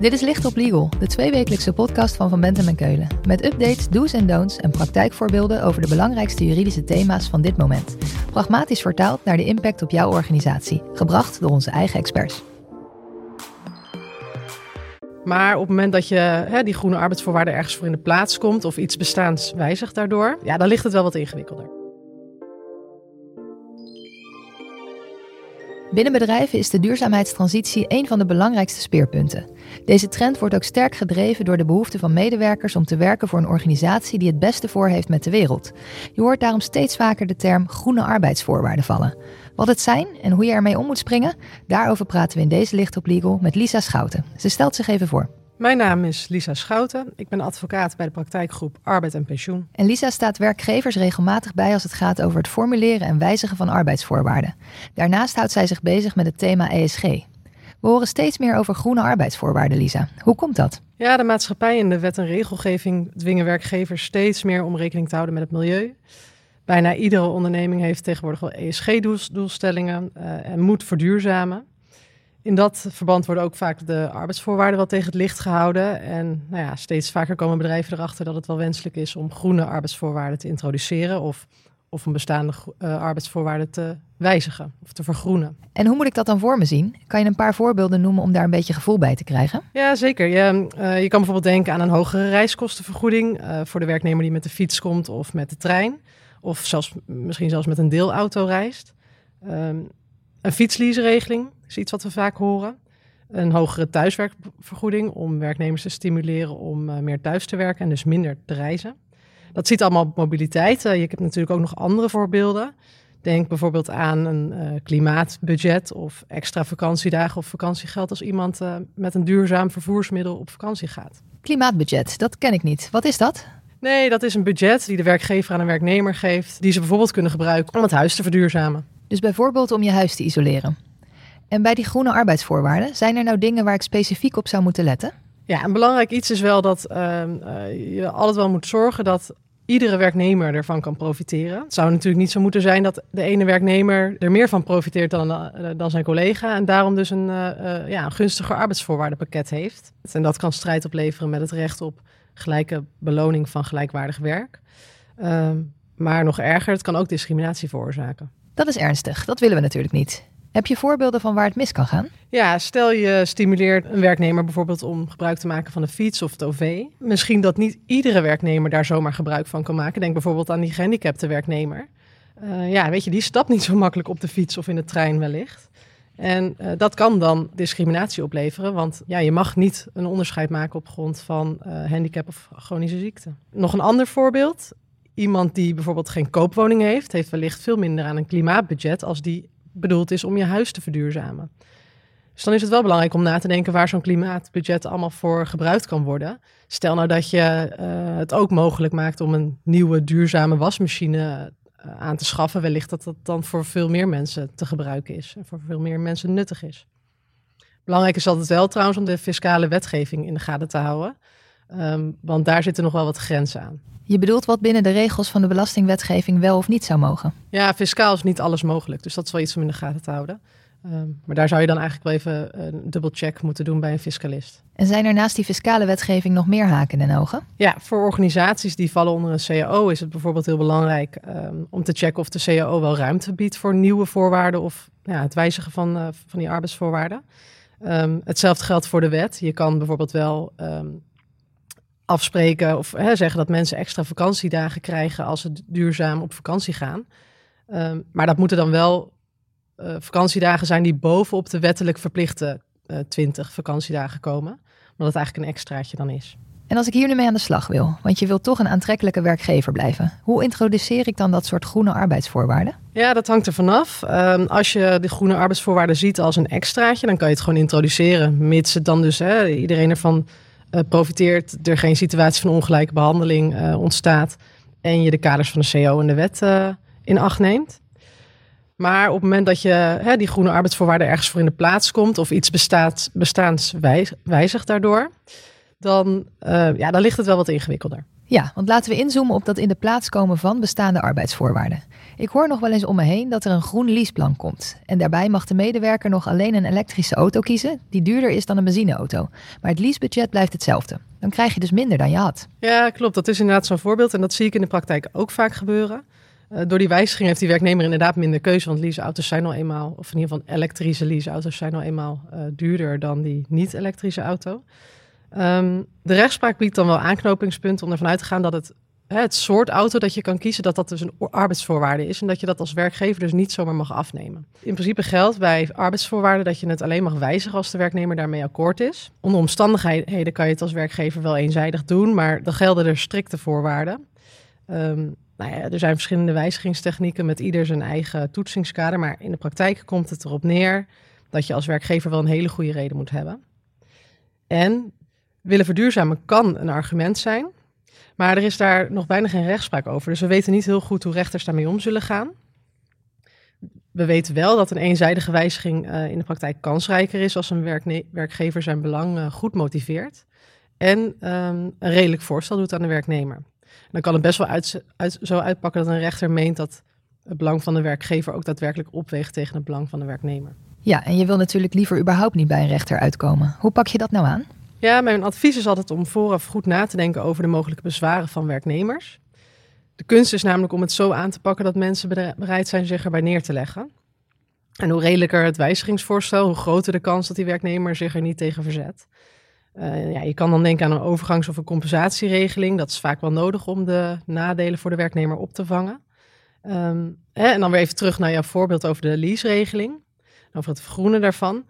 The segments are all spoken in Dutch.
Dit is Licht op Legal, de tweewekelijkse podcast van Van Bentem en Keulen. Met updates, do's en don'ts en praktijkvoorbeelden over de belangrijkste juridische thema's van dit moment. Pragmatisch vertaald naar de impact op jouw organisatie. Gebracht door onze eigen experts. Maar op het moment dat je hè, die groene arbeidsvoorwaarden ergens voor in de plaats komt of iets bestaans wijzigt daardoor, ja, dan ligt het wel wat ingewikkelder. Binnen bedrijven is de duurzaamheidstransitie een van de belangrijkste speerpunten. Deze trend wordt ook sterk gedreven door de behoefte van medewerkers om te werken voor een organisatie die het beste voor heeft met de wereld. Je hoort daarom steeds vaker de term groene arbeidsvoorwaarden vallen. Wat het zijn en hoe je ermee om moet springen, daarover praten we in deze Licht op Legal met Lisa Schouten. Ze stelt zich even voor. Mijn naam is Lisa Schouten. Ik ben advocaat bij de praktijkgroep Arbeid en Pensioen. En Lisa staat werkgevers regelmatig bij als het gaat over het formuleren en wijzigen van arbeidsvoorwaarden. Daarnaast houdt zij zich bezig met het thema ESG. We horen steeds meer over groene arbeidsvoorwaarden, Lisa. Hoe komt dat? Ja, de maatschappij en de wet en regelgeving dwingen werkgevers steeds meer om rekening te houden met het milieu. Bijna iedere onderneming heeft tegenwoordig wel ESG-doelstellingen uh, en moet verduurzamen. In dat verband worden ook vaak de arbeidsvoorwaarden wel tegen het licht gehouden. En nou ja, steeds vaker komen bedrijven erachter dat het wel wenselijk is om groene arbeidsvoorwaarden te introduceren of, of een bestaande uh, arbeidsvoorwaarden te wijzigen of te vergroenen. En hoe moet ik dat dan voor me zien? Kan je een paar voorbeelden noemen om daar een beetje gevoel bij te krijgen? Ja, zeker. Je, uh, je kan bijvoorbeeld denken aan een hogere reiskostenvergoeding uh, voor de werknemer die met de fiets komt of met de trein. Of zelfs, misschien zelfs met een deelauto reist. Um, een fietsleaseregeling is iets wat we vaak horen. Een hogere thuiswerkvergoeding om werknemers te stimuleren om uh, meer thuis te werken en dus minder te reizen. Dat ziet allemaal op mobiliteit. Je hebt natuurlijk ook nog andere voorbeelden. Denk bijvoorbeeld aan een uh, klimaatbudget of extra vakantiedagen of vakantiegeld als iemand met een duurzaam vervoersmiddel op vakantie gaat. Klimaatbudget, dat ken ik niet. Wat is dat? Nee, dat is een budget die de werkgever aan een werknemer geeft, die ze bijvoorbeeld kunnen gebruiken om het huis te verduurzamen. Dus bijvoorbeeld om je huis te isoleren. En bij die groene arbeidsvoorwaarden, zijn er nou dingen waar ik specifiek op zou moeten letten? Ja, een belangrijk iets is wel dat uh, uh, je altijd wel moet zorgen dat iedere werknemer ervan kan profiteren. Het zou natuurlijk niet zo moeten zijn dat de ene werknemer er meer van profiteert dan, uh, dan zijn collega en daarom dus een, ja, een gunstiger arbeidsvoorwaardenpakket heeft. En dat kan strijd opleveren met het recht op gelijke beloning van gelijkwaardig werk. Ehm, maar nog erger, het kan ook discriminatie veroorzaken. Dat is ernstig, dat willen we natuurlijk niet. Heb je voorbeelden van waar het mis kan gaan? Ja, stel je stimuleert een werknemer bijvoorbeeld om gebruik te maken van de fiets of het OV. Misschien dat niet iedere werknemer daar zomaar gebruik van kan maken. Denk bijvoorbeeld aan die gehandicapte werknemer. Uh, ja, weet je, die stapt niet zo makkelijk op de fiets of in de trein wellicht. En uh, dat kan dan discriminatie opleveren, want ja, je mag niet een onderscheid maken op grond van uh, handicap of chronische ziekte. Nog een ander voorbeeld. Iemand die bijvoorbeeld geen koopwoning heeft, heeft wellicht veel minder aan een klimaatbudget als die bedoeld is om je huis te verduurzamen. Dus dan is het wel belangrijk om na te denken waar zo'n klimaatbudget allemaal voor gebruikt kan worden. Stel nou dat je uh, het ook mogelijk maakt om een nieuwe duurzame wasmachine uh, aan te schaffen. Wellicht dat dat dan voor veel meer mensen te gebruiken is en voor veel meer mensen nuttig is. Belangrijk is altijd wel trouwens om de fiscale wetgeving in de gaten te houden. Um, want daar zitten nog wel wat grenzen aan. Je bedoelt wat binnen de regels van de belastingwetgeving wel of niet zou mogen? Ja, fiscaal is niet alles mogelijk. Dus dat is wel iets om in de gaten te houden. Um, maar daar zou je dan eigenlijk wel even een dubbelcheck moeten doen bij een fiscalist. En zijn er naast die fiscale wetgeving nog meer haken en ogen? Ja, voor organisaties die vallen onder een CAO is het bijvoorbeeld heel belangrijk um, om te checken of de CAO wel ruimte biedt voor nieuwe voorwaarden of ja, het wijzigen van, uh, van die arbeidsvoorwaarden. Um, hetzelfde geldt voor de wet. Je kan bijvoorbeeld wel afspreken of hè, zeggen dat mensen extra vakantiedagen krijgen als ze duurzaam op vakantie gaan. Um, maar dat moeten dan wel uh, vakantiedagen zijn die bovenop de wettelijk verplichte uh, 20 vakantiedagen komen. Omdat het eigenlijk een extraatje dan is. En als ik hier nu mee aan de slag wil, want je wilt toch een aantrekkelijke werkgever blijven, hoe introduceer ik dan dat soort groene arbeidsvoorwaarden? Ja, dat hangt er vanaf. Um, als je de groene arbeidsvoorwaarden ziet als een extraatje, dan kan je het gewoon introduceren, mits het dan dus hè, iedereen ervan uh, profiteert, er geen situatie van ongelijke behandeling uh, ontstaat en je de kaders van de CO en de wet uh, in acht neemt. Maar op het moment dat je hè, die groene arbeidsvoorwaarden ergens voor in de plaats komt of iets bestaat, bestaans wijzigt daardoor, dan, ja, dan ligt het wel wat ingewikkelder. Ja, want laten we inzoomen op dat in de plaats komen van bestaande arbeidsvoorwaarden. Ik hoor nog wel eens om me heen dat er een groen leaseplan komt. En daarbij mag de medewerker nog alleen een elektrische auto kiezen, die duurder is dan een benzineauto. Maar het leasebudget blijft hetzelfde. Dan krijg je dus minder dan je had. Ja, klopt. Dat is inderdaad zo'n voorbeeld. En dat zie ik in de praktijk ook vaak gebeuren. Uh, door die wijziging heeft die werknemer inderdaad minder keuze. Want leaseauto's zijn al eenmaal, of in ieder geval elektrische leaseauto's zijn al eenmaal uh, duurder dan die niet-elektrische auto. Um, de rechtspraak biedt dan wel aanknopingspunten om ervan uit te gaan dat het, het soort auto dat je kan kiezen, dat dat dus een arbeidsvoorwaarde is. En dat je dat als werkgever dus niet zomaar mag afnemen. In principe geldt bij arbeidsvoorwaarden dat je het alleen mag wijzigen als de werknemer daarmee akkoord is. Onder omstandigheden kan je het als werkgever wel eenzijdig doen, maar dan gelden er strikte voorwaarden. Um, nou ja, er zijn verschillende wijzigingstechnieken met ieder zijn eigen toetsingskader. Maar in de praktijk komt het erop neer dat je als werkgever wel een hele goede reden moet hebben. En willen verduurzamen kan een argument zijn. Maar er is daar nog bijna geen rechtspraak over. Dus we weten niet heel goed hoe rechters daarmee om zullen gaan. We weten wel dat een eenzijdige wijziging uh, in de praktijk kansrijker is als een werkgever zijn belang uh, goed motiveert. En um, een redelijk voorstel doet aan de werknemer dan kan het best wel uit, uit, zo uitpakken dat een rechter meent dat het belang van de werkgever ook daadwerkelijk opweegt tegen het belang van de werknemer. Ja, en je wil natuurlijk liever überhaupt niet bij een rechter uitkomen. Hoe pak je dat nou aan? Ja, mijn advies is altijd om vooraf goed na te denken over de mogelijke bezwaren van werknemers. De kunst is namelijk om het zo aan te pakken dat mensen bereid zijn zich erbij neer te leggen. En hoe redelijker het wijzigingsvoorstel, hoe groter de kans dat die werknemer zich er niet tegen verzet. Uh, ja, je kan dan denken aan een overgangs- of een compensatieregeling. Dat is vaak wel nodig om de nadelen voor de werknemer op te vangen. Um, hè, en dan weer even terug naar jouw voorbeeld over de lease-regeling. Over het vergroenen daarvan.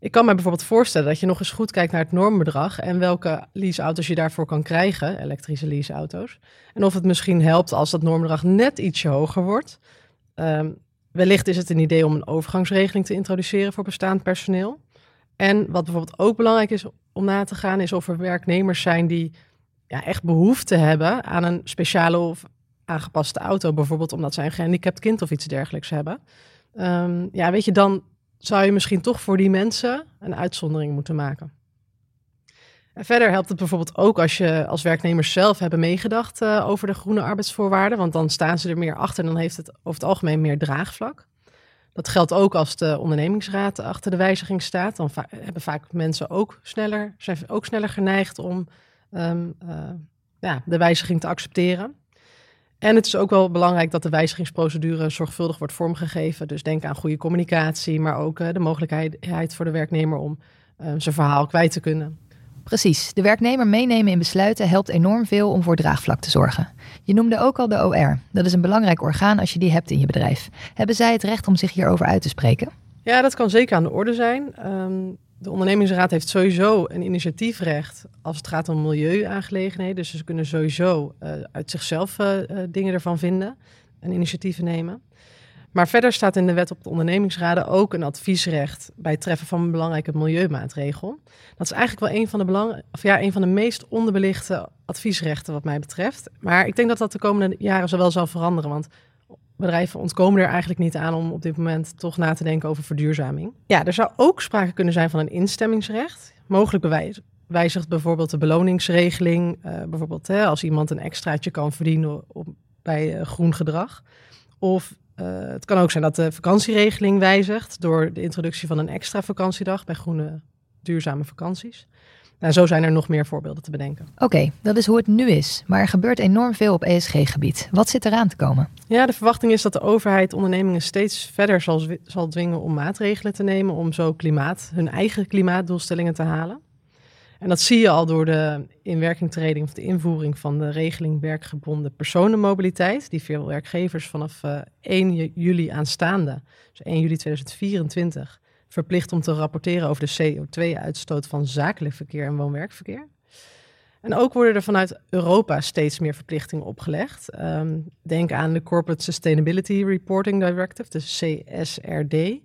Ik kan me bijvoorbeeld voorstellen dat je nog eens goed kijkt naar het normbedrag en welke leaseauto's je daarvoor kan krijgen, elektrische leaseauto's. En of het misschien helpt als dat normbedrag net ietsje hoger wordt. Um, wellicht is het een idee om een overgangsregeling te introduceren voor bestaand personeel. En wat bijvoorbeeld ook belangrijk is om na te gaan, is of er werknemers zijn die ja, echt behoefte hebben aan een speciale of aangepaste auto. Bijvoorbeeld omdat zij een gehandicapt kind of iets dergelijks hebben. Um, ja, weet je, dan zou je misschien toch voor die mensen een uitzondering moeten maken. En verder helpt het bijvoorbeeld ook als je als werknemers zelf hebben meegedacht uh, over de groene arbeidsvoorwaarden, want dan staan ze er meer achter en dan heeft het over het algemeen meer draagvlak. Dat geldt ook als de ondernemingsraad achter de wijziging staat. Dan hebben vaak mensen ook sneller, zijn ook sneller geneigd om um, uh, ja, de wijziging te accepteren. En het is ook wel belangrijk dat de wijzigingsprocedure zorgvuldig wordt vormgegeven. Dus denk aan goede communicatie, maar ook uh, de mogelijkheid voor de werknemer om uh, zijn verhaal kwijt te kunnen. Precies, de werknemer meenemen in besluiten helpt enorm veel om voor draagvlak te zorgen. Je noemde ook al de OR. Dat is een belangrijk orgaan als je die hebt in je bedrijf. Hebben zij het recht om zich hierover uit te spreken? Ja, dat kan zeker aan de orde zijn. Um, de ondernemingsraad heeft sowieso een initiatiefrecht als het gaat om milieuaangelegenheden. Dus ze kunnen sowieso uh, uit zichzelf uh, dingen ervan vinden en initiatieven nemen. Maar verder staat in de wet op de ondernemingsraden ook een adviesrecht bij het treffen van een belangrijke milieumaatregel. Dat is eigenlijk wel een van de, belang, of ja, een van de meest onderbelichte adviesrechten wat mij betreft. Maar ik denk dat dat de komende jaren zo wel zal veranderen, want bedrijven ontkomen er eigenlijk niet aan om op dit moment toch na te denken over verduurzaming. Ja, er zou ook sprake kunnen zijn van een instemmingsrecht. Mogelijk bewijs, wijzigt bijvoorbeeld de beloningsregeling, uh, bijvoorbeeld hè, als iemand een extraatje kan verdienen op, bij uh, groen gedrag. Of uh, het kan ook zijn dat de vakantieregeling wijzigt door de introductie van een extra vakantiedag bij groene duurzame vakanties. Nou, zo zijn er nog meer voorbeelden te bedenken. Oké, dat is hoe het nu is. Maar er gebeurt enorm veel op ESG-gebied. Wat zit eraan te komen? Ja, de verwachting is dat de overheid ondernemingen steeds verder zal, zal dwingen om maatregelen te nemen om zo klimaat, hun eigen klimaatdoelstellingen te halen. En dat zie je al door de inwerkingtreding of de invoering van de regeling werkgebonden personenmobiliteit, die veel werkgevers vanaf uh, eh, 1 juli aanstaande, dus 1 juli 2024, verplicht om te rapporteren over de CO2-uitstoot van zakelijk verkeer en woon-werkverkeer. En ook worden er vanuit Europa steeds meer verplichtingen opgelegd. Um, denk aan de Corporate Sustainability Reporting Directive, de CSRD,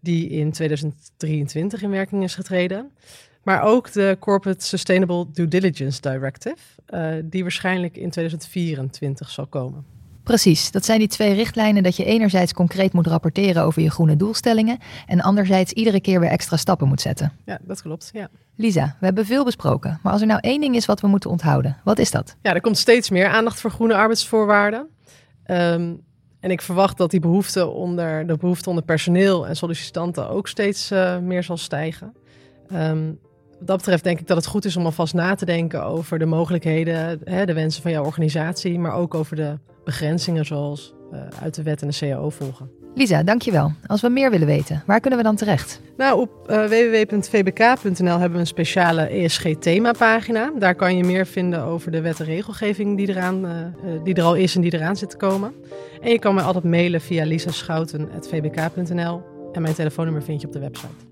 die in 2023 in werking is getreden. Maar ook de Corporate Sustainable Due Diligence Directive, uh, die waarschijnlijk in 2024 zal komen. Precies, dat zijn die twee richtlijnen dat je enerzijds concreet moet rapporteren over je groene doelstellingen en anderzijds iedere keer weer extra stappen moet zetten. Ja, dat klopt. Ja. Lisa, we hebben veel besproken, maar als er nou één ding is wat we moeten onthouden, wat is dat? ja, er komt steeds meer aandacht voor groene arbeidsvoorwaarden. Ehm, en ik verwacht dat die behoefte onder, de behoefte onder personeel en sollicitanten ook steeds eh, meer zal stijgen. Wat dat betreft denk ik dat het goed is om alvast na te denken over de mogelijkheden, hè, de wensen van jouw organisatie, maar ook over de begrenzingen zoals uh, uit de wet en de CAO volgen. Lisa, dankjewel. Als we meer willen weten, waar kunnen we dan terecht? Nou, op uh, www.vbk.nl hebben we een speciale ESG-themapagina. Daar kan je meer vinden over de wet en regelgeving die, eraan, uh, die er al is en die eraan zit te komen. En je kan mij altijd mailen via lisaschouten.vbk.nl. En mijn telefoonnummer vind je op de website.